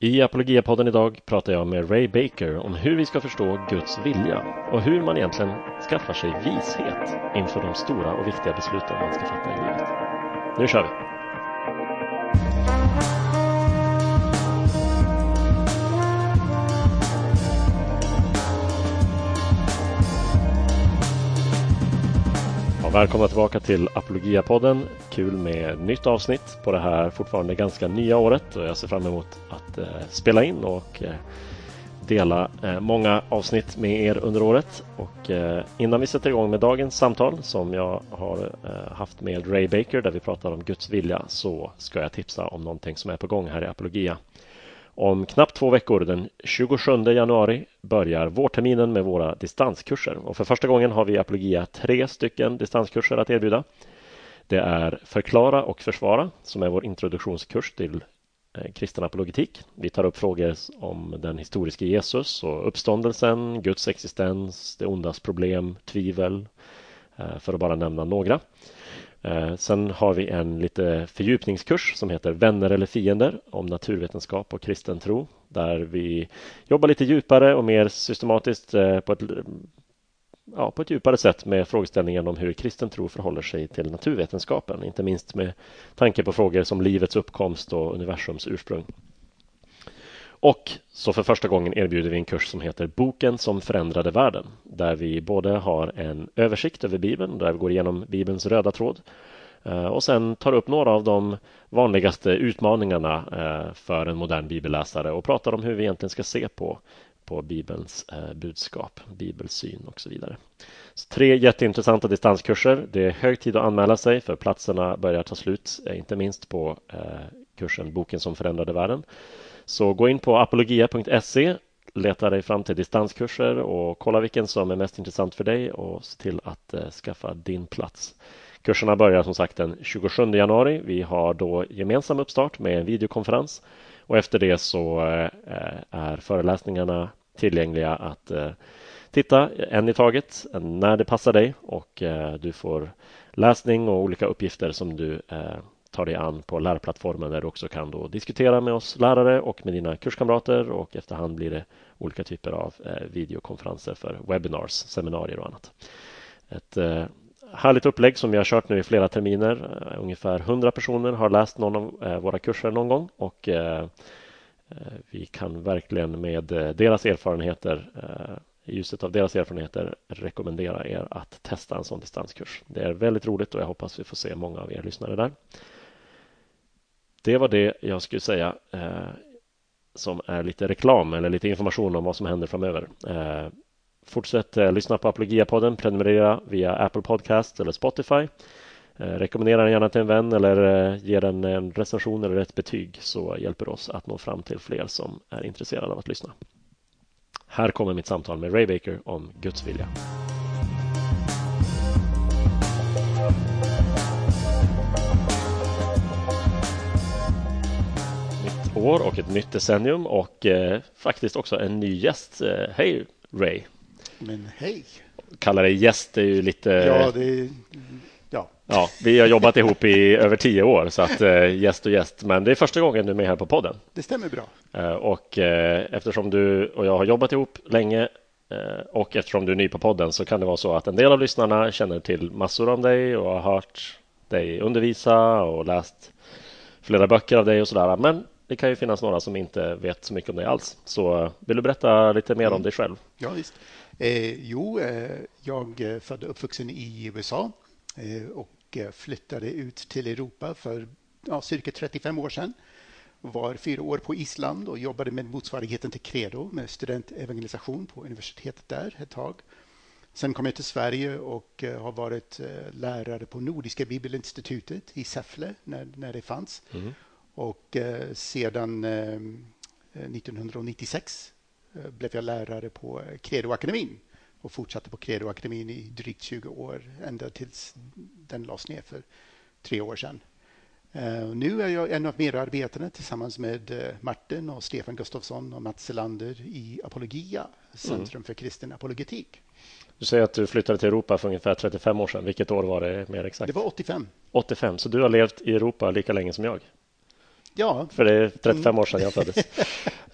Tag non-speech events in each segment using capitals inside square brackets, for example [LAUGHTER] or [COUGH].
I Apologiapodden idag pratar jag med Ray Baker om hur vi ska förstå Guds vilja och hur man egentligen skaffar sig vishet inför de stora och viktiga besluten man ska fatta i livet. Nu kör vi! Välkomna tillbaka till Apologia-podden. Kul med nytt avsnitt på det här fortfarande ganska nya året och jag ser fram emot att eh, spela in och eh, dela eh, många avsnitt med er under året. Och eh, innan vi sätter igång med dagens samtal som jag har eh, haft med Ray Baker där vi pratar om Guds vilja så ska jag tipsa om någonting som är på gång här i Apologia. Om knappt två veckor, den 27 januari, börjar vårterminen med våra distanskurser. Och för första gången har vi i Apologia tre stycken distanskurser att erbjuda. Det är Förklara och försvara, som är vår introduktionskurs till eh, kristen apologetik. Vi tar upp frågor om den historiska Jesus och uppståndelsen, Guds existens, det ondas problem, tvivel, eh, för att bara nämna några. Eh, sen har vi en lite fördjupningskurs som heter Vänner eller fiender om naturvetenskap och kristen tro där vi jobbar lite djupare och mer systematiskt eh, på ett, ja, på ett djupare sätt med frågeställningen om hur kristen tro förhåller sig till naturvetenskapen, inte minst med tanke på frågor som livets uppkomst och universums ursprung. Och så för första gången erbjuder vi en kurs som heter Boken som förändrade världen där vi både har en översikt över Bibeln där vi går igenom Bibelns röda tråd eh, och sen tar upp några av de vanligaste utmaningarna eh, för en modern bibelläsare och pratar om hur vi egentligen ska se på, på Bibelns eh, budskap, bibelsyn och så vidare. Så tre jätteintressanta distanskurser. Det är hög tid att anmäla sig för platserna börjar ta slut, inte minst på kursen Boken som förändrade världen. Så gå in på apologia.se, leta dig fram till distanskurser och kolla vilken som är mest intressant för dig och se till att eh, skaffa din plats. Kurserna börjar som sagt den 27 januari. Vi har då gemensam uppstart med en videokonferens och efter det så eh, eh, är föreläsningarna tillgängliga att titta en i taget när det passar dig och du får läsning och olika uppgifter som du ta tar dig an på lärplattformen där du också kan då diskutera med oss lärare och med dina kurskamrater och efterhand blir det olika typer av eh, videokonferenser för webinars, seminarier och annat. Ett eh, härligt upplägg som vi har kört nu i flera terminer. Eh, ungefär 100 personer har läst någon av våra kurser någon gång och vi kan verkligen med deras erfarenheter i ljuset av deras erfarenheter rekommendera er att testa en sån distanskurs. Det är väldigt roligt och jag hoppas vi får se många av er lyssnare där. Det var det jag skulle säga eh, som är lite reklam eller lite information om vad som händer framöver. Eh, fortsätt eh, lyssna på Apologia-podden, prenumerera via Apple Podcast eller Spotify. Eh, rekommendera den gärna till en vän eller eh, ge den en recension eller ett betyg så hjälper det oss att nå fram till fler som är intresserade av att lyssna. Här kommer mitt samtal med Ray Baker om Guds vilja. År och ett nytt decennium och eh, faktiskt också en ny gäst. Eh, hej Ray! Men hej! Kalla dig gäst är ju lite... Ja, det... Ja. ja, vi har jobbat ihop i över tio år så att eh, gäst och gäst. Men det är första gången du är med här på podden. Det stämmer bra. Eh, och eh, eftersom du och jag har jobbat ihop länge eh, och eftersom du är ny på podden så kan det vara så att en del av lyssnarna känner till massor om dig och har hört dig undervisa och läst flera böcker av dig och sådär. Men det kan ju finnas några som inte vet så mycket om dig alls. Så vill du berätta lite mer mm. om dig själv? Ja, visst. Eh, jo, eh, jag är född och uppvuxen i USA eh, och flyttade ut till Europa för ja, cirka 35 år sedan. Var fyra år på Island och jobbade med motsvarigheten till Credo med studentevangelisation på universitetet där ett tag. Sen kom jag till Sverige och har varit lärare på Nordiska bibelinstitutet i Säffle när, när det fanns. Mm. Och eh, sedan 1996 eh, eh, blev jag lärare på Credoakademin och fortsatte på Credoakademin i drygt 20 år ända tills den lades ner för tre år sedan. Nu är jag en av medarbetare tillsammans med Martin och Stefan Gustafsson och Mats Selander i Apologia, Centrum mm. för kristen apologetik. Du säger att du flyttade till Europa för ungefär 35 år sedan. Vilket år var det mer exakt? Det var 85. 85, så du har levt i Europa lika länge som jag? Ja. För det är 35 år sedan jag föddes. [LAUGHS]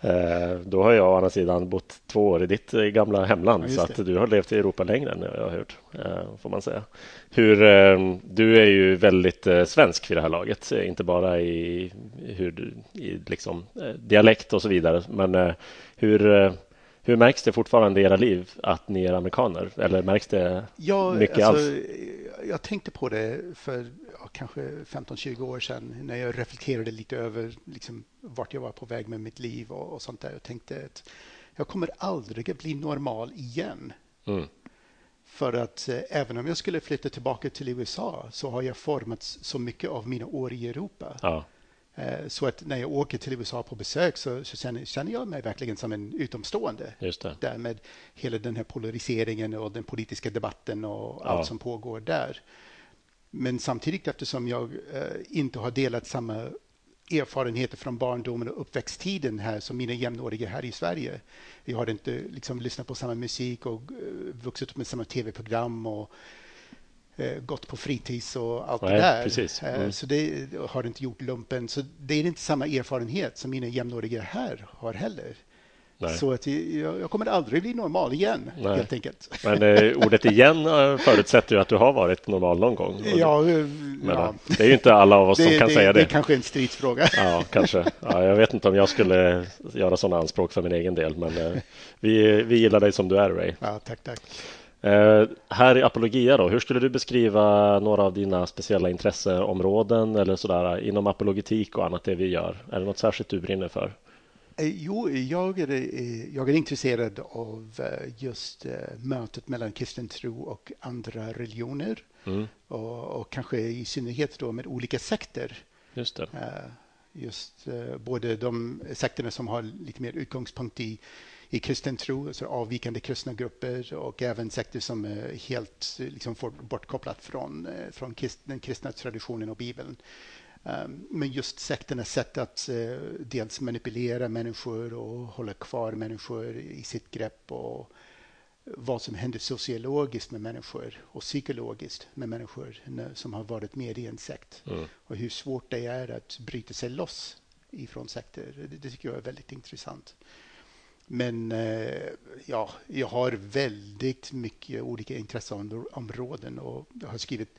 Eh, då har jag å andra sidan bott två år i ditt eh, gamla hemland ja, så att du har levt i Europa längre än jag har hört, eh, får man säga. Hur, du är ju väldigt svensk vid det här laget, inte bara i, hur, i liksom, dialekt och så vidare. Men hur, hur märks det fortfarande i era liv att ni är amerikaner? Eller märks det ja, mycket alltså, alls? Jag tänkte på det för ja, kanske 15-20 år sedan när jag reflekterade lite över liksom, vart jag var på väg med mitt liv och, och sånt där. Jag tänkte att jag kommer aldrig att bli normal igen. Mm. För att eh, även om jag skulle flytta tillbaka till USA så har jag formats så mycket av mina år i Europa. Ja. Eh, så att när jag åker till USA på besök så, så känner, känner, jag mig verkligen som en utomstående. Just det. Där med hela den här polariseringen och den politiska debatten och ja. allt som pågår där. Men samtidigt eftersom jag eh, inte har delat samma erfarenheter från barndomen och uppväxttiden här som mina jämnåriga här i Sverige. Vi har inte liksom lyssnat på samma musik och uh, vuxit upp med samma tv-program och gått på fritids och allt Nej, det där. Eh, mm. Så det har inte gjort lumpen. Så det är inte samma erfarenhet som mina jämnåriga här har heller. Nej. Så att jag, jag, kommer aldrig bli normal igen, Nej. helt enkelt. Men eh, ordet igen eh, förutsätter ju att du har varit normal någon gång. Ja, eh, ja. Det är ju inte alla av oss det, som kan det, säga det. Det är kanske en stridsfråga. Ja, kanske. Ja, jag vet inte om jag skulle göra sådana anspråk för min egen del, men eh, vi, vi gillar dig som du är, Ray. Ja, tack, tack. Eh, här i Apologia, då, hur skulle du beskriva några av dina speciella intresseområden eller sådär inom apologetik och annat det vi gör? Är det något särskilt du brinner för? Eh, jo, jag är, eh, jag är intresserad av just mötet mellan kristen tro och andra religioner. Mm. Och, och, kanske i synnerhet då med olika sekter. Just det. Just både de sekterna som har lite mer utgångspunkt i, i kristen tro, alltså avvikande kristna grupper och även sekter som är helt liksom, bortkopplat från, från den kristna traditionen och Bibeln. Ehm, men just sekternas sätt att eh, dels manipulera människor och hålla kvar människor i sitt grepp och vad som händer sociologiskt med människor och psykologiskt med människor som har varit med i en sekt. Mm. Och hur svårt det är att bryta sig loss ifrån sekter. Det, det tycker jag är väldigt intressant. Men eh, ja, jag har väldigt mycket olika intresseområden och jag har skrivit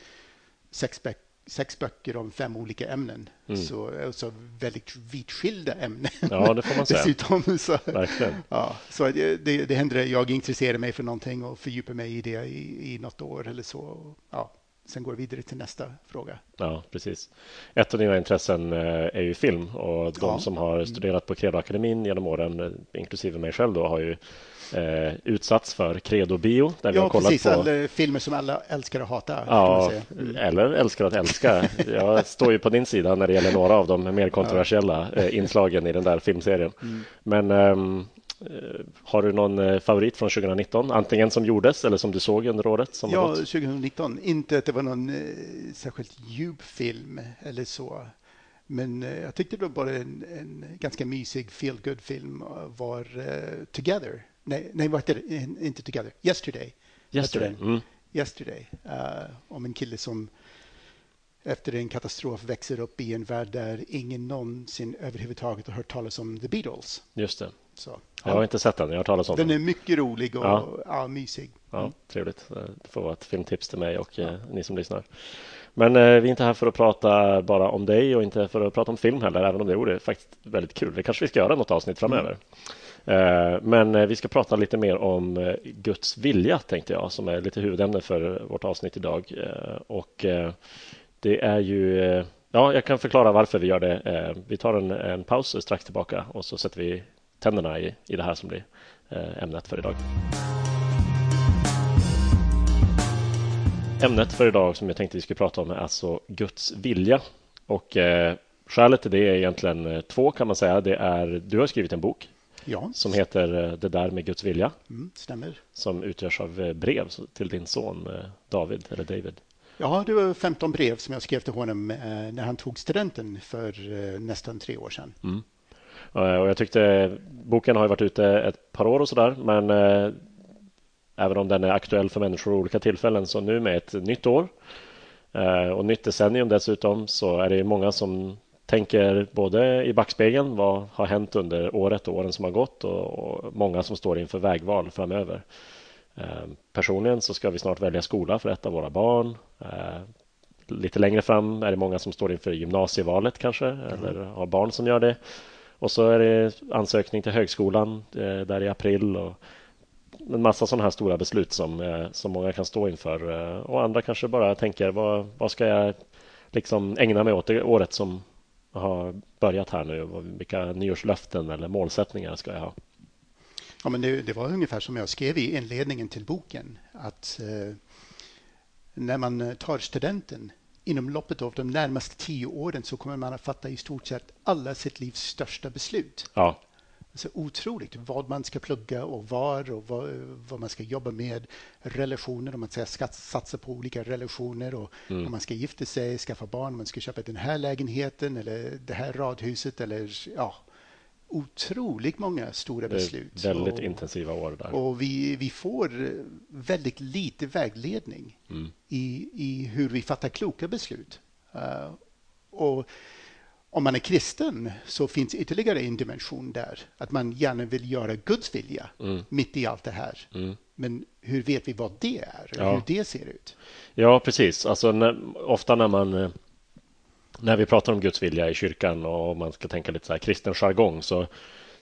sex sex böcker om fem olika ämnen. Mm. Så alltså väldigt vitskilda ämnen. Ja, det får man säga. [LAUGHS] Dessutom, så, Verkligen. Ja, så det, det, det händer jag intresserar mig för någonting och fördjupar mig i det i, i något år eller så. Ja, sen går vidare till nästa fråga. Ja, precis. Ett av dina intressen eh, är ju film och de ja. som har studerat på Credoakademin genom åren, eh, inklusive mig själv, då, har ju eh, utsatts för Credo-bio. Där vi ja, har kollat precis. På... Alla filmer som alla älskar att hata. Ja, mm. eller älskar att älska. Jag står ju på din sida när det gäller några av de mer kontroversiella ja. inslagen i den där filmserien. Mm. Men um, har du någon favorit från 2019? Antingen som gjordes eller som du såg under året? Som ja, 2019. Inte att det var någon eh, särskilt djup film eller så. Men eh, jag tyckte det var bara en, en ganska mysig feel good film var uh, Together nej, nej det? Inte Together. Yesterday. Yesterday. Mm. Yesterday. Uh, om en kille som efter en katastrof växer upp i en värld där ingen någonsin överhuvudtaget har hört talas om The Beatles. Just det. Så, jag har inte sett den, jag har talat om den. Den är mycket rolig och ja. Ja, mysig. Ja, mm. trevligt. Det får vara ett filmtips till mig och eh, ni som lyssnar. Men eh, vi är inte här för att prata bara om dig och inte för att prata om film heller, även om det vore faktiskt väldigt kul. Det kanske vi ska göra något avsnitt framöver. Mm. Eh, men eh, vi ska prata lite mer om eh, Guds vilja tänkte jag som är lite huvudämne för vårt avsnitt idag. Och det är ju Ja, jag kan förklara varför vi gör det. Vi tar en, en paus strax tillbaka och så sätter vi tänderna i, i det här som blir ämnet för idag. Ämnet för idag som jag tänkte vi skulle prata om är alltså Guds vilja. Och eh, skälet till det är egentligen två kan man säga. Det är, du har skrivit en bok ja. som heter eh, Det där med Guds vilja. Mm, stämmer. Som utgörs av eh, brev till din son eh, David, eller David. Ja, det var 15 brev som jag skrev till honom när han tog studenten för nästan tre år sedan. Mm. Och jag tyckte boken har varit ute ett par år och sådär, men även om den är aktuell för människor i olika tillfällen så nu med ett nytt år och nytt decennium dessutom så är det många som tänker både i backspegeln, vad har hänt under året och åren som har gått och, många som står inför vägval framöver. Eh, personligen så ska vi snart välja skola för ett av våra barn. Eh, lite längre fram är det många som står inför gymnasievalet kanske mm. eller har barn som gör det. Och så är det ansökning till högskolan eh, där i april och en massa sådana här stora beslut som, eh, som många kan stå inför. Eh, och andra kanske bara tänker vad, vad ska jag liksom ägna mig åt det året som har börjat här nu? Vilka nyårslöften eller målsättningar ska jag ha? Ja, men det, det var ungefär som jag skrev i inledningen till boken. Att eh, när man tar studenten inom loppet av de närmaste tio åren så kommer man att fatta i stort sett alla sitt livs största beslut. Ja. Alltså otroligt vad man ska plugga och var och vad, vad man ska jobba med. Relationer, om man ska satsa på olika relationer och mm. om man ska gifta sig, skaffa barn, om man ska köpa den här lägenheten eller det här radhuset eller ja, otroligt många stora beslut. Väldigt och, intensiva år där. Och vi, vi får väldigt lite vägledning mm. i, i hur vi fattar kloka beslut. Uh, och om man är kristen så finns ytterligare en dimension där. Att man gärna vill göra Guds vilja mm. mitt i allt det här. Mm. Men hur vet vi vad det är? Ja. Hur det ser ut? Ja, precis. Alltså, när, ofta när man eh, när vi pratar om Guds vilja i kyrkan och om man ska tänka lite så här kristen jargong så,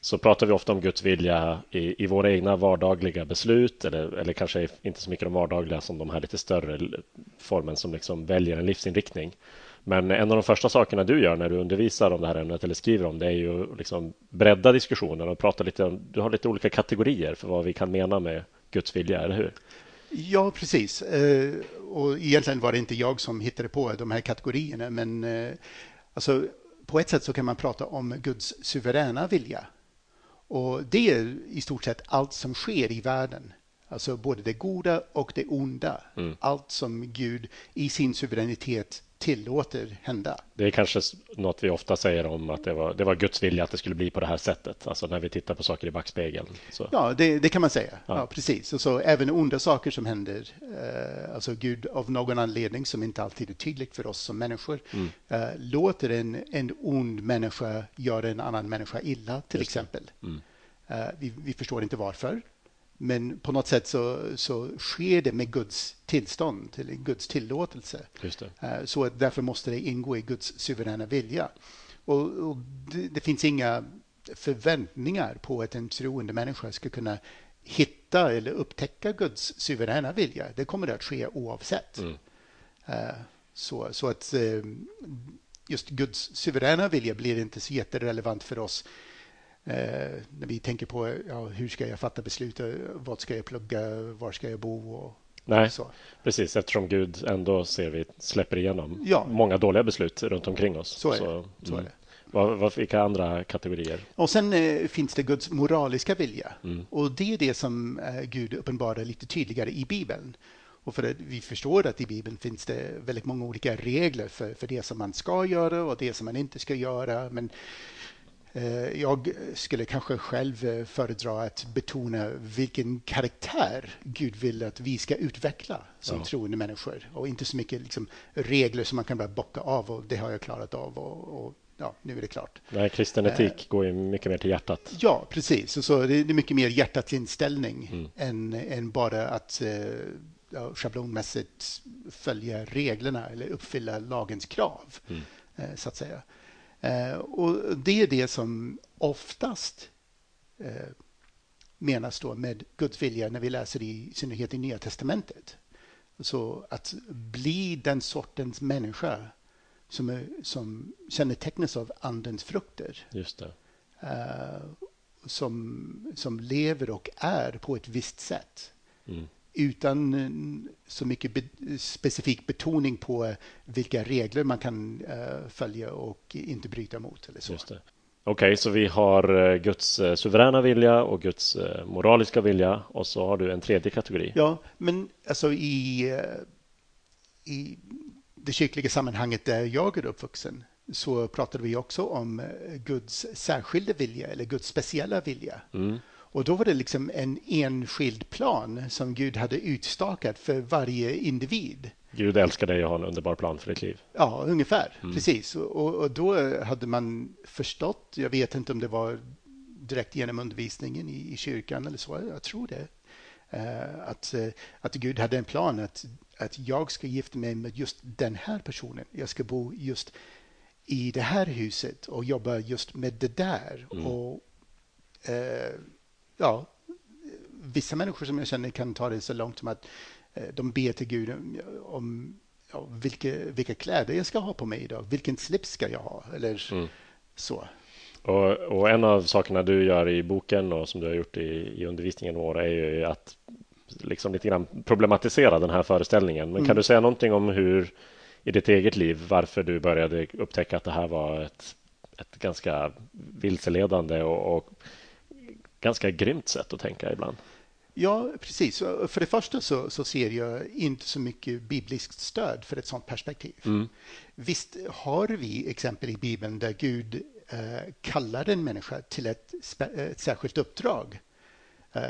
så pratar vi ofta om Guds vilja i, i våra egna vardagliga beslut eller, eller kanske inte så mycket de vardagliga som de här lite större formen som liksom väljer en livsinriktning. Men en av de första sakerna du gör när du undervisar om det här ämnet eller skriver om det är ju liksom bredda diskussionen och prata lite om, du har lite olika kategorier för vad vi kan mena med Guds vilja, eller hur? Ja, precis. Eh, och egentligen var det inte jag som hittade på de här kategorierna, men eh, alltså, på ett sätt så kan man prata om Guds suveräna vilja. Och det är i stort sett allt som sker i världen. Alltså både det goda och det onda. Mm. Allt som Gud i sin suveränitet tillåter hända. Det är kanske något vi ofta säger om att det var, det var Guds vilja att det skulle bli på det här sättet. Alltså när vi tittar på saker i backspegeln. Så. Ja, det, det, kan man säga. Ja. ja. precis. Och så även onda saker som händer. Eh, alltså Gud av någon anledning som inte alltid är tydligt för oss som människor. Mm. Eh, låter en, en ond människa göra en annan människa illa till Just exempel. Mm. Eh, vi, vi förstår inte varför. Men på något sätt så, så sker det med Guds tillstånd, till Guds tillåtelse. Eh, så därför måste det ingå i Guds suveräna vilja. Och, och det, det, finns inga förväntningar på att en troende människa ska kunna hitta eller upptäcka Guds suveräna vilja. Det kommer att ske oavsett. Mm. Eh, så, så att eh, just Guds suveräna vilja blir inte så jätterelevant för oss när vi tänker på ja, hur ska jag fatta beslut, vad ska jag plugga, var ska jag bo och Nej, så. precis eftersom Gud ändå ser vi släpper igenom ja. många dåliga beslut runt omkring oss. Så är så, det. Så mm. är det. Vad, vad, vilka andra kategorier? Och sen eh, finns det Guds moraliska vilja. Mm. Och det är det som eh, Gud uppenbarar lite tydligare i Bibeln. Och för att vi förstår att i Bibeln finns det väldigt många olika regler för, för det som man ska göra och det som man inte ska göra. Men Eh, jag skulle kanske själv eh, föredra att betona vilken karaktär Gud vill att vi ska utveckla som ja. troende människor och inte så mycket liksom regler som man kan bara bocka av och det har jag klarat av och, och ja, nu är det klart. Nej, kristen etik eh, går ju mycket mer till hjärtat. Ja, precis. Och så det är mycket mer hjärtats inställning mm. än, än bara att ja, schablonmässigt följa reglerna eller uppfylla lagens krav, mm. så att säga. Eh, och Det är det som oftast eh, menas då med Guds vilja när vi läser i synnerhet i Nya Testamentet. Så att bli den sortens människa som, är, som kännetecknas av Andens frukter. Just det. Uh, som, som lever och är på ett visst sätt. Mm utan eh, så mycket be specifik betoning på eh, vilka regler man kan uh, följa och inte bryta mot. Eller så. Okej, okay, så vi har Guds suveräna vilja och Guds moraliska vilja och så har du en tredje kategori. Ja, men alltså i, i det kyrkliga sammanhanget där jag är uppvuxen så pratade vi också om Guds särskilda vilja eller Guds speciella vilja. Mm. Och då var det liksom en enskild plan som Gud hade utstakat för varje individ. Gud älskar dig och har en underbar plan för ditt liv. Ja, ungefär. Mm. Precis. Och, och, då hade man förstått, jag vet inte om det var direkt genom undervisningen i, i kyrkan eller så, jag tror det, uh, att, uh, att Gud hade en plan att, att jag ska gifta mig med just den här personen. Jag ska bo just i det här huset och jobba just med det där. Mm. Och uh, ja, vissa människor som jag känner kan ta det så långt som att Eh, de ber till Gud om ja, vilka, vilka kläder jag ska ha på mig idag. Vilken slips ska jag ha? Eller mm. så. Och, och, en av sakerna du gör i boken och som du har gjort i, i undervisningen vår är ju att liksom lite grann problematisera den här föreställningen. Men mm. kan du säga någonting om hur i ditt eget liv varför du började upptäcka att det här var ett, ett ganska vilseledande och, och ganska grymt sätt att tänka ibland? Ja, precis. För det första så, så, ser jag inte så mycket bibliskt stöd för ett sådant perspektiv. Mm. Visst har vi exempel i Bibeln där Gud eh, kallar en människa till ett, ett särskilt uppdrag. Eh,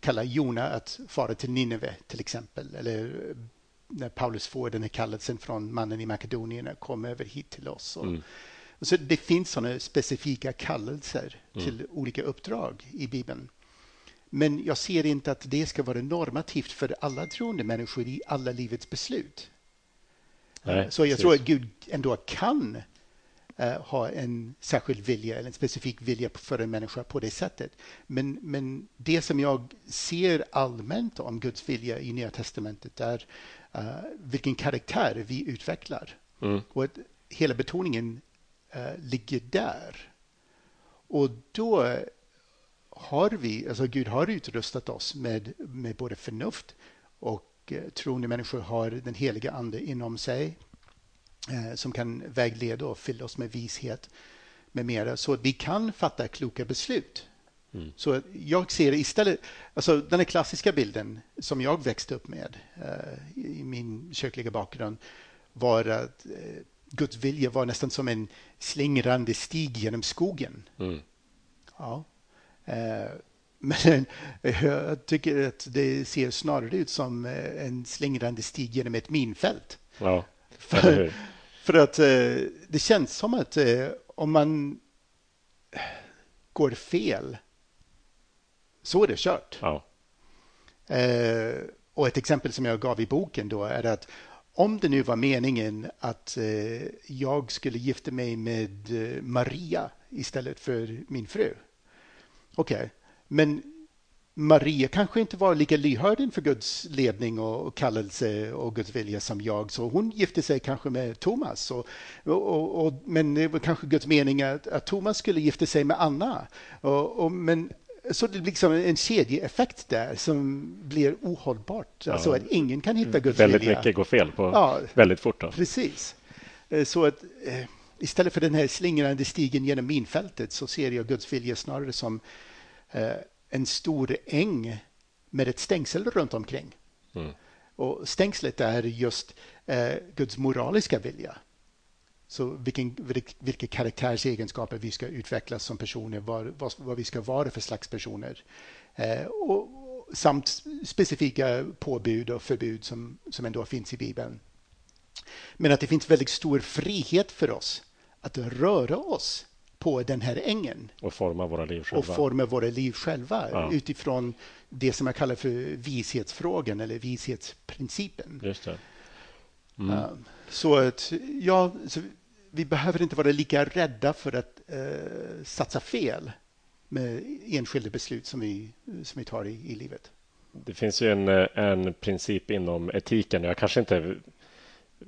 kallar Jona att fara till Nineve till exempel. Eller när Paulus får den här kallelsen från mannen i Makedonien att komma över hit till oss. Och, mm. Så det finns sådana specifika kallelser mm. till olika uppdrag i Bibeln. Men jag ser inte att det ska vara normativt för alla troende människor i alla livets beslut. Nej, så jag precis. tror att Gud ändå kan uh, ha en särskild vilja eller en specifik vilja för en människa på det sättet. Men, men det som jag ser allmänt om Guds vilja i Nya testamentet är uh, vilken karaktär vi utvecklar. Mm. Och att hela betoningen uh, ligger där. Och då har vi, alltså Gud har utrustat oss med, med både förnuft och eh, troende människor har den heliga ande inom sig eh, som kan vägleda och fylla oss med vishet med mera så att vi kan fatta kloka beslut. Mm. Så jag ser istället, alltså den här klassiska bilden som jag växte upp med eh, i min kyrkliga bakgrund var att eh, Guds vilja var nästan som en slingrande stig genom skogen. Mm. Ja, Eh, men jag tycker att det ser snarare ut som eh, en slingrande stig genom ett minfält. Ja, [LAUGHS] för, för att eh, det känns som att om man går fel så är det kört. Ja. Och ett exempel som jag gav i boken då är att om det nu var meningen att eh, jag skulle gifta mig med eh, Maria istället för min fru Okej, okay. men Maria kanske inte var lika lyhörd inför Guds ledning och kallelse och Guds vilja som jag, så hon gifte sig kanske med Thomas. Och, och, och men det var kanske Guds mening att, att Thomas skulle gifta sig med Anna. Och, men så det blir liksom en kedjeeffekt där som blir ohållbart. Ja. Alltså att ingen kan hitta Guds väldigt vilja. Väldigt mycket går fel på ja, väldigt fort. Då. Precis. Eh, så att eh, istället för den här slingrande stigen genom minfältet så ser jag Guds vilja snarare som eh, en stor äng med ett stängsel runt omkring. Mm. Och stängslet är just Guds moraliska vilja. Så vilken, vilka karaktärsegenskaper vi ska utveckla som personer, vad, vad, vad vi ska vara för slags personer. Eh, och, samt specifika påbud och förbud som, som ändå finns i Bibeln. Men att det finns väldigt stor frihet för oss att röra oss på den här ängen. Och forma våra liv själva. Och forma våra liv själva ja. utifrån det som jag kallar för vishetsfrågan eller vishetsprincipen. Just det. Mm. Så att, ja, så vi behöver inte vara lika rädda för att uh, satsa fel med enskilda beslut som vi, som vi tar i, i livet. Det finns ju en, en princip inom etiken. Jag kanske inte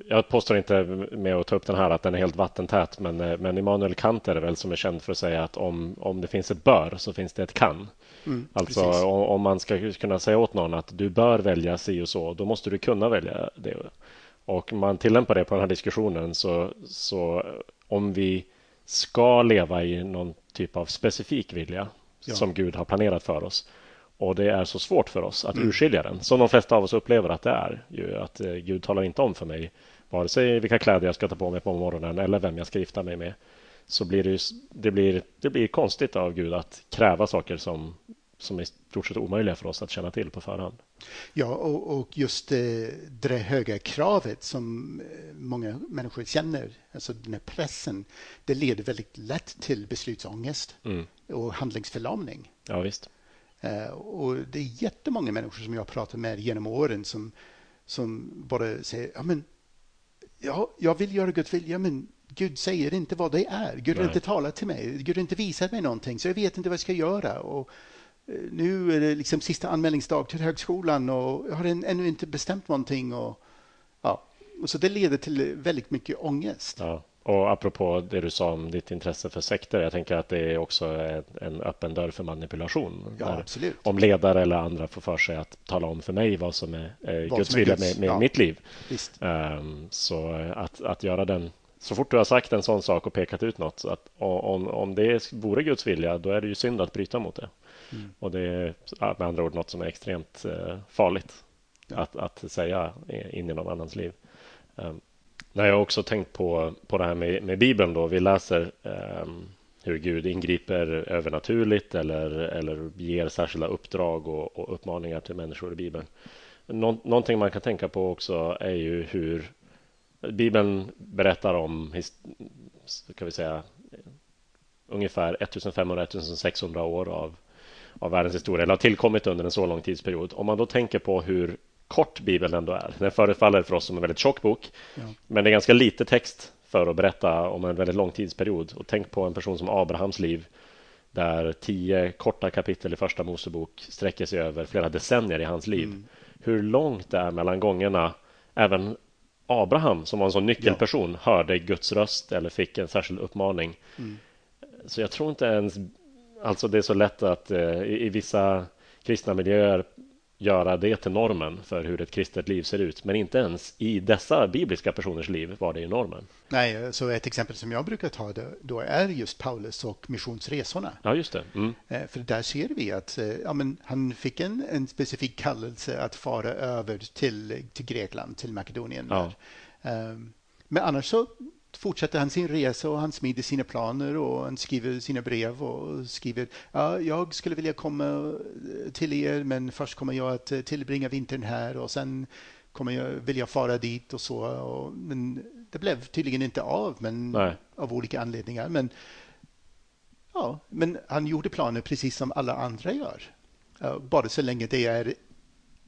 jag påstår inte med att ta upp den här att den är helt vattentät, men, eh, men Immanuel Kant är det väl som är känd för att säga att om, om det finns ett bör så finns det ett kan. Mm, alltså om, om, man ska kunna säga åt någon att du bör välja si och så, då måste du kunna välja det. Och man tillämpar det på den här diskussionen så, så om vi ska leva i någon typ av specifik vilja ja. som Gud har planerat för oss och det är så svårt för oss att mm. urskilja den, som de flesta av oss upplever att det är. Ju att eh, Gud talar inte om för mig vare sig vilka kläder jag ska ta på mig på morgonen eller vem jag ska gifta mig med. Så blir det, det, blir, det blir konstigt av Gud att kräva saker som, som är stort sett omöjliga för oss att känna till på förhand. Ja, och, och just det, det höga kravet som eh, många människor känner, alltså den här pressen, det leder väldigt lätt till beslutsångest mm. och handlingsförlamning. Ja, visst. Uh, och det är jättemånga människor som jag pratar med genom åren som, som bara säger ja, men, ja, jag vill göra Guds vilja, men Gud säger inte vad det är. Gud har inte talat till mig. Gud har inte visat mig någonting, så jag vet inte vad jag ska göra. Och eh, nu är det liksom sista anmälningsdag till högskolan och jag har ännu inte bestämt någonting. Och, ja. och så det leder till väldigt mycket ångest. Ja. Och apropå det du sa om ditt intresse för sekter, jag tänker att det är också en öppen dörr för manipulation. Ja, absolut. Om ledare eller andra får för sig att tala om för mig vad som är vad Guds vilja med, med ja. mitt liv. Um, så att, att göra den så fort du har sagt en sån sak och pekat ut något, att om, om det vore Guds vilja, då är det ju synd att bryta mot det. Mm. Och det är med andra ord något som är extremt eh, farligt ja. att, att säga in i någon annans liv. Um, jag har också tänkt på, på det här med, med Bibeln. Då. Vi läser um, hur Gud ingriper övernaturligt eller, eller ger särskilda uppdrag och, och uppmaningar till människor i Bibeln. Nå, någonting man kan tänka på också är ju hur Bibeln berättar om kan vi säga, ungefär 1500-1600 år av, av världens historia, eller har tillkommit under en så lång tidsperiod. Om man då tänker på hur kort Bibeln ändå är. Den förefaller för oss som en väldigt tjock bok, ja. men det är ganska lite text för att berätta om en väldigt lång tidsperiod. Och tänk på en person som Abrahams liv, där tio korta kapitel i Första Mosebok sträcker sig över flera decennier i hans liv. Mm. Hur långt det är mellan gångerna även Abraham, som var en sån nyckelperson, ja. hörde Guds röst eller fick en särskild uppmaning. Mm. Så jag tror inte ens... Alltså det är så lätt att eh, i, i, vissa kristna miljöer göra det till normen för hur ett kristet liv ser ut. Men inte ens i dessa bibliska personers liv var det normen. Nej, så ett exempel som jag brukar ta då är just Paulus och missionsresorna. Ja, just det. Mm. Eh, för där ser vi att eh, ja, men han fick en, en specifik kallelse att fara över till, till Grekland, till Makedonien. Ja. Ehm, men annars så fortsätter han sin resa och han smider sina planer och han skriver sina brev och skriver ja, jag skulle vilja komma till er men först kommer jag att tillbringa vintern här och sen kommer jag, vill jag fara dit och så. Och, men det blev tydligen inte av men, Nej. av olika anledningar. Men, ja, men han gjorde planer precis som alla andra gör. Bara så länge det är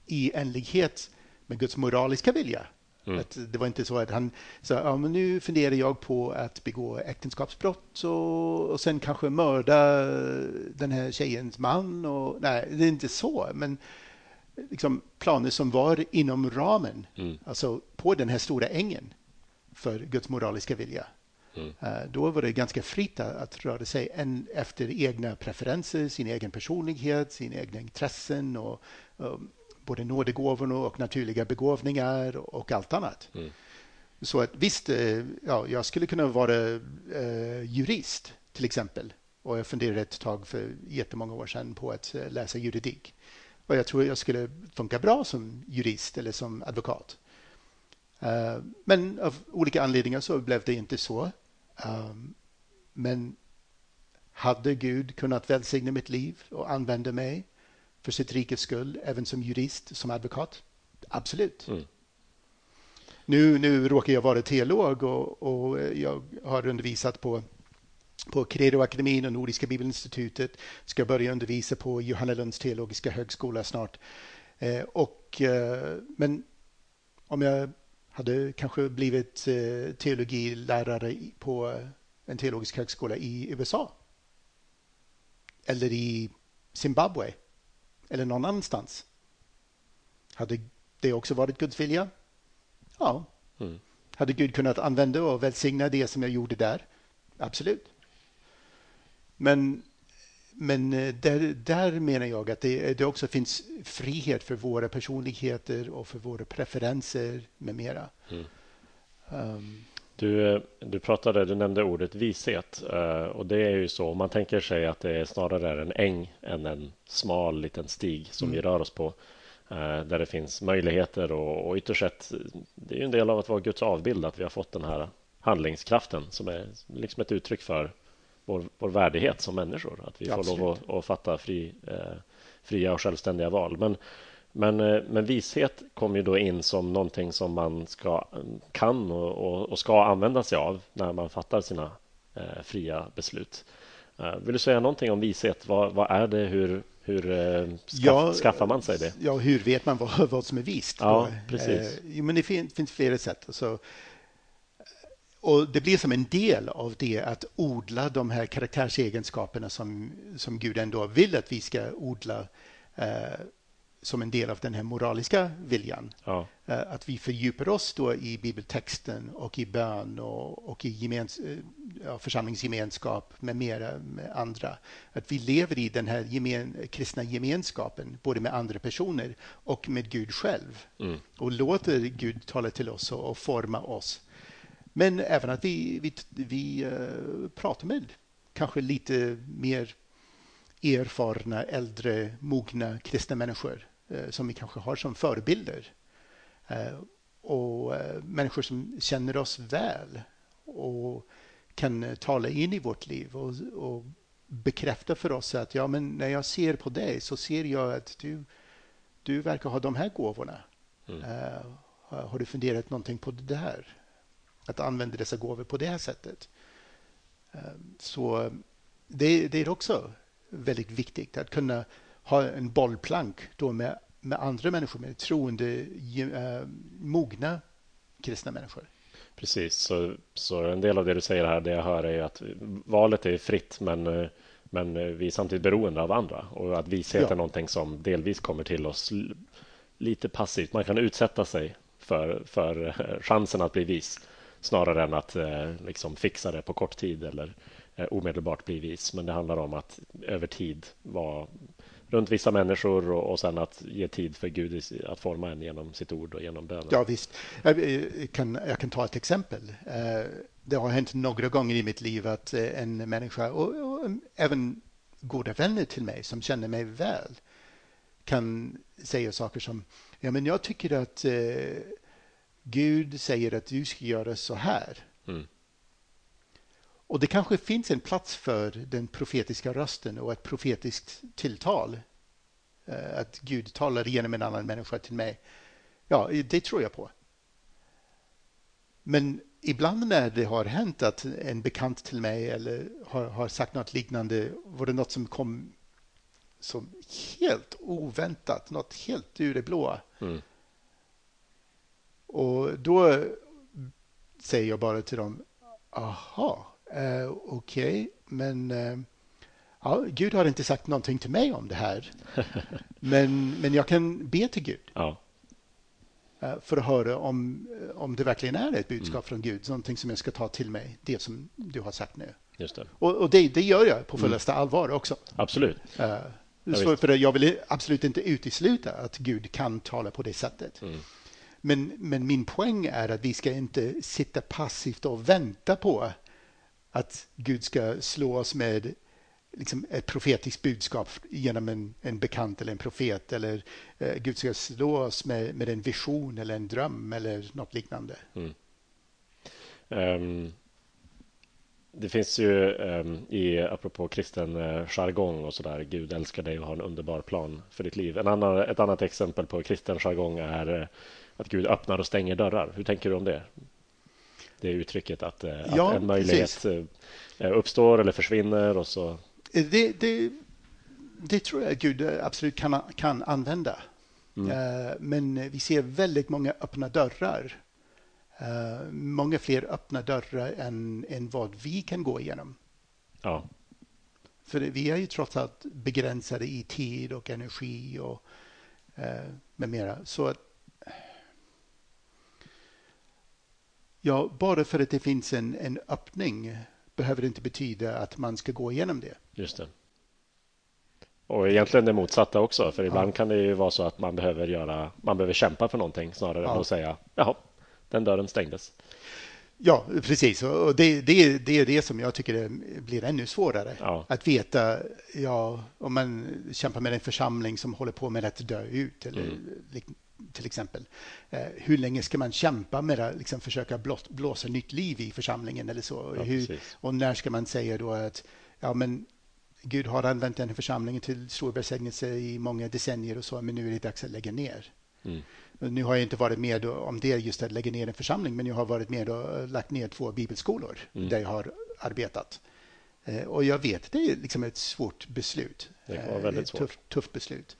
i enlighet med Guds moraliska vilja. Mm. Att det var inte så att han sa ja, men nu funderar jag på att begå äktenskapsbrott och, och sen kanske mörda den här tjejens man. Och, nej, det är inte så. Men liksom planer som var inom ramen, mm. alltså på den här stora ängen för Guds moraliska vilja. Mm. Uh, då var det ganska fritt att röra sig en, efter egna preferenser, sin egen personlighet, sina egna intressen och um, både nådegåvor och naturliga begåvningar och allt annat. Mm. Så att visst, eh, ja, jag skulle kunna vara eh, jurist till exempel. Och jag funderade ett tag för jättemånga år sedan på att eh, läsa juridik. Och jag tror jag skulle funka bra som jurist eller som advokat. Uh, men av olika anledningar så blev det inte så. Um, men hade Gud kunnat välsigna mitt liv och använda mig för sitt rikes skull, även som jurist, som advokat? Absolut. Mm. Nu, nu råkar jag vara teolog och, och jag har undervisat på på Credoakademin och Nordiska Bibelinstitutet. Ska börja undervisa på Johannelunds teologiska högskola snart. Eh, och, eh, men om jag hade kanske blivit eh, teologilärare på en teologisk högskola i USA eller i Zimbabwe eller någon annanstans. Hade det också varit Guds vilja? Ja. Mm. Hade Gud kunnat använda och välsigna det som jag gjorde där? Absolut. Men, men eh, där, där menar jag att det, det också finns frihet för våra personligheter och för våra preferenser med mera. Mm. Um, du, eh, du pratade, du nämnde ordet vishet eh, och det är ju så om man tänker sig att det snarare är en äng än en smal liten stig som mm. vi rör oss på eh, där det finns möjligheter och, och ytterst sett det är ju en del av att vara Guds avbild att vi har fått den här handlingskraften som är liksom ett uttryck för vår, vår värdighet som människor att vi får lov att, att fatta fri, eh, fria och självständiga val. Men Men, eh, men vishet kommer ju då in som någonting som man ska, kan och, och ska använda sig av när man fattar sina eh, fria beslut. Eh, vill du säga någonting om vishet? Vad, vad är det? Hur, hur eh, skaff, ja, skaffar man sig det? Ja, hur vet man vad, vad som är vist? Ja, precis. Eh, men det finns, finns flera sätt. Alltså, och Det blir som en del av det att odla de här karaktärsegenskaperna som, som Gud ändå vill att vi ska odla eh, som en del av den här moraliska viljan. Ja. Eh, att vi fördjupar oss då i bibeltexten och i bön och, och i gemens, eh, församlingsgemenskap med mera med andra. Att vi lever i den här gemen, kristna gemenskapen både med andra personer och med Gud själv. Mm. Och låter Gud tala till oss och, och forma oss. Men även att vi, vi, vi uh, pratar med kanske lite mer erfarna, äldre, mogna kristna människor som vi kanske har som förebilder. Uh, och människor som känner oss väl och kan tala in i vårt liv och, och bekräfta för oss att ja, men när jag ser på dig så ser jag att du, du verkar ha de här gåvorna. Mm. har du funderat någonting på det här? att använda dessa gåvor på det här sättet. Så det, det är också väldigt viktigt att kunna ha en bollplank då med, med andra människor, med troende, äh, mogna kristna människor. Precis, så, så en del av det du säger här, det jag hör är att valet är fritt, men, eh, men vi är samtidigt beroende av andra och att vishet ja. är någonting som delvis kommer till oss lite passivt. Man kan utsätta sig för, för eh, chansen att bli vis snarare än att eh, liksom fixa det på kort tid eller eh, omedelbart bli vis. Men det handlar om att över tid vara runt vissa människor och, och sen att ge tid för Gud att forma en genom sitt ord och genom bönen. Ja, visst. Jag eh, kan, jag kan ta ett exempel. Det har hänt några gånger i mitt liv att en människa och, och även goda vänner till mig som känner mig väl kan säga saker som ja, men jag tycker att Gud säger att du ska göra så här. Mm. Och det kanske finns en plats för den profetiska rösten och ett profetiskt tilltal. Eh, att Gud talar genom en annan människa till mig. Ja, det tror jag på. Men ibland när det har hänt att en bekant till mig eller har, har sagt något liknande var det något som kom som helt oväntat, något helt ur det blåa. Mm. Och då säger jag bara till dem, aha, eh, okej, okay, men eh, ja, Gud har inte sagt någonting till mig om det här. [LAUGHS] men, men jag kan be till Gud. Ja. Eh, för att höra om, om det verkligen är ett budskap mm. från Gud, någonting som jag ska ta till mig, det som du har sagt nu. Just det. Och, och det, det, gör jag på fullaste mm. allvar också. Absolut. Uh, så för jag vill absolut inte utesluta att Gud kan tala på det sättet. Mm. Men, men min poäng är att vi ska inte sitta passivt och vänta på att Gud ska slå oss med liksom ett profetiskt budskap genom en, en bekant eller en profet eller eh, Gud ska slå oss med, med en vision eller en dröm eller något liknande. Mm. Um, det finns ju um, i, apropå kristen uh, jargong och sådär, Gud älskar dig och har en underbar plan för ditt liv. En annan, ett annat exempel på kristen jargong är uh, att Gud öppnar och stänger dörrar. Hur tänker du om det? Det uttrycket att, eh, att ja, en möjlighet precis. Eh, uppstår eller försvinner och så. Det, det, det tror jag Gud absolut kan, kan använda. Mm. Eh, men vi ser väldigt många öppna dörrar. Många fler öppna dörrar än, än vad vi kan gå igenom. Ja. För vi är ju trots allt begränsade i tid och energi och med mera. Så att Ja, bara för att det finns en, en öppning behöver det inte betyda att man ska gå igenom det. Just det. Och egentligen det motsatta också, för ibland ja. kan det ju vara så att man behöver göra, man behöver kämpa för någonting snarare ja. än att säga jaha, den dörren stängdes. Ja, precis. Och det, det, det är det som jag tycker blir ännu svårare. Ja. Att veta, ja, om man kämpar med en församling som håller på med att dö ut eller mm till exempel. Eh, hur länge ska man kämpa med att liksom försöka blåsa nytt liv i församlingen eller så? Ja, hur, och när ska man säga då att ja, men Gud har använt den här församlingen till stor välsignelse i många decennier och så, men nu är det dags att lägga ner. Mm. Nu har jag inte varit med om det, just att lägga ner en församling, men jag har varit med och lagt ner två bibelskolor mm. där jag har arbetat. Eh, och jag vet, det är liksom ett svårt beslut. Det var väldigt svårt. Tufft, tufft beslut.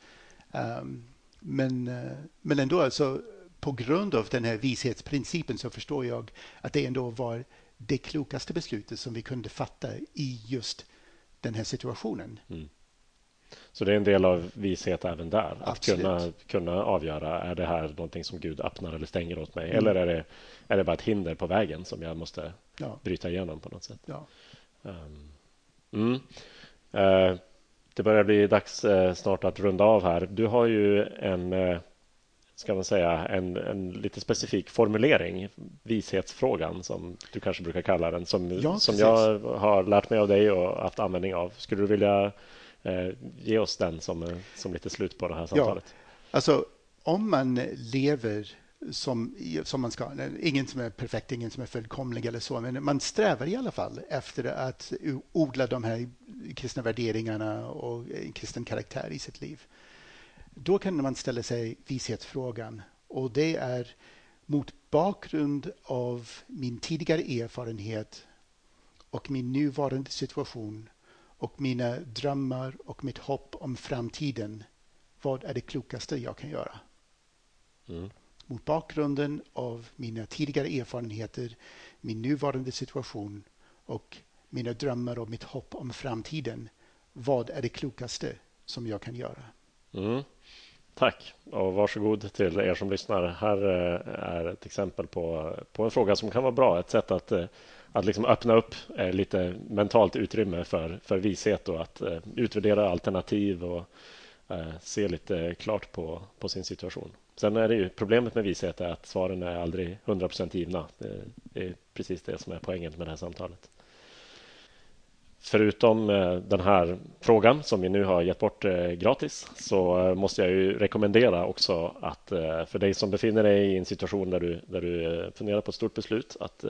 Um, men, uh, men ändå, alltså, på grund av den här vishetsprincipen så förstår jag att det ändå var det klokaste beslutet som vi kunde fatta i just den här situationen. Mm. Så det är en del av vishet även där. Att kunna, kunna avgöra, är det här någonting som Gud öppnar eller stänger åt mig? Mm. Eller är det, är det bara ett hinder på vägen som jag måste ja. bryta igenom på något sätt? Ja. Um, mm. uh, det börjar bli dags uh, snart att runda av här. Du har ju en uh, ska man säga, en, en lite specifik formulering, vishetsfrågan som du kanske brukar kalla den, som, ja, som jag har lärt mig av dig och haft användning av. Skulle du vilja eh, ge oss den som, som lite slut på det här samtalet? Ja, alltså om man lever som, som man ska, ingen som är perfekt, ingen som är fullkomlig eller så, men man strävar i alla fall efter att odla de här kristna värderingarna och kristen karaktär i sitt liv. Då kan man ställa sig vishetsfrågan och det är mot bakgrund av min tidigare erfarenhet och min nuvarande situation och mina drömmar och mitt hopp om framtiden. Vad är det klokaste jag kan göra? Mm. Mot bakgrunden av mina tidigare erfarenheter, min nuvarande situation och mina drömmar och mitt hopp om framtiden. Vad är det klokaste som jag kan göra? Mm. Tack och varsågod till er som lyssnar. Här eh, är ett exempel på, på en fråga som kan vara bra. Ett sätt att, eh, att liksom öppna upp eh, lite mentalt utrymme för, för vishet och att utvärdera alternativ och se lite klart på, på sin situation. Sen är det ju problemet med vishet är att svaren är aldrig 100% givna. Det är precis det som är poängen med det här samtalet. Förutom eh, den här frågan som vi nu har gett bort eh, gratis så eh, måste jag ju rekommendera också att för dig som befinner dig i en situation där du, där du funderar på ett stort beslut att,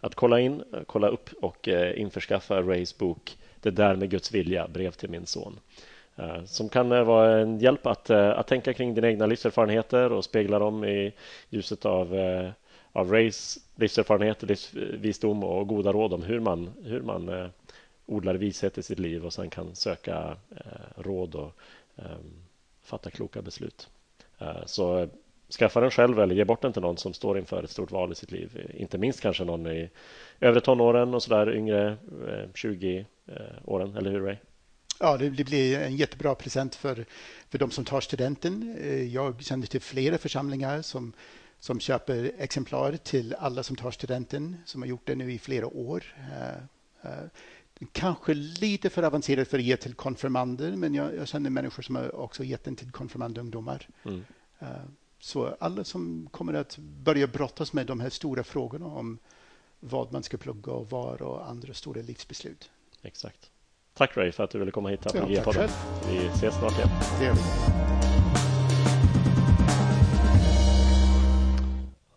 att kolla in, kolla upp och införskaffa Rays bok Det där med Guds vilja, brev till min son Eh, som kan eh, vara en hjälp att, eh, att tänka kring dina egna livserfarenheter och spegla dem i ljuset av, av race, livserfarenheter, livsvisdom och goda råd om hur man, hur man odlar vishet i sitt liv och sen kan söka råd och ehm, fatta kloka beslut. Så skaffa den själv eller ge bort den till någon som står inför ett stort val i sitt liv. Inte minst kanske någon i övre tonåren och så där yngre 20 åren, eller hur Ray? Ja, det blir en jättebra present för, för de som tar studenten. Eh, jag känner till flera församlingar som, som köper exemplar till alla som tar studenten, som har gjort det nu i flera år. Kanske lite för avancerad för att ge till konfirmander, men jag, jag känner människor som har också gett den till konfirmandungdomar. Mm. Så alla som kommer att börja brottas med de här stora frågorna om vad man ska plugga och var och andra stora livsbeslut. Exakt. Tack Ray för att du ville komma hit till ja, podden Vi ses snart igen.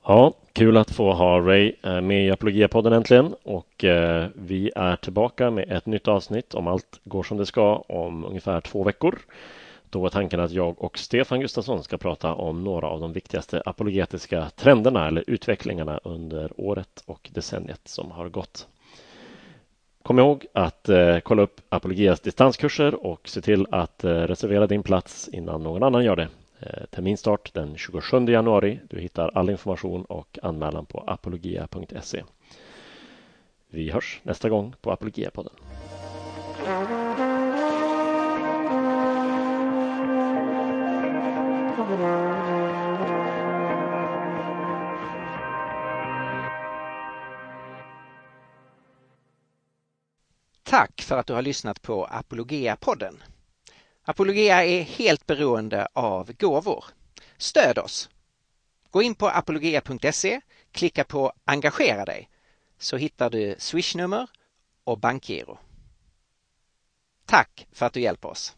Ja, kul att få ha Ray eh, med i Apologia-podden äntligen och eh, vi är tillbaka med ett nytt avsnitt om allt går som det ska om ungefär två veckor. Då är tanken att jag och Stefan Gustafsson ska prata om några av de viktigaste apologetiska trenderna eller utvecklingarna under året och decenniet som har gått. Kom ihåg att eh, kolla upp Apologias distanskurser och se till att eh, reservera din plats innan någon annan gör det. Eh, terminstart den 27 januari. Du hittar all information och anmälan på apologia.se. Vi hörs nästa gång på Apologia-podden. Tack för att du har lyssnat på Apologia-podden. Apologia är helt beroende av gåvor. Stöd oss! Gå in på apologia.se, klicka på Engagera dig så hittar du swishnummer och bankgiro. Tack för att du hjälper oss!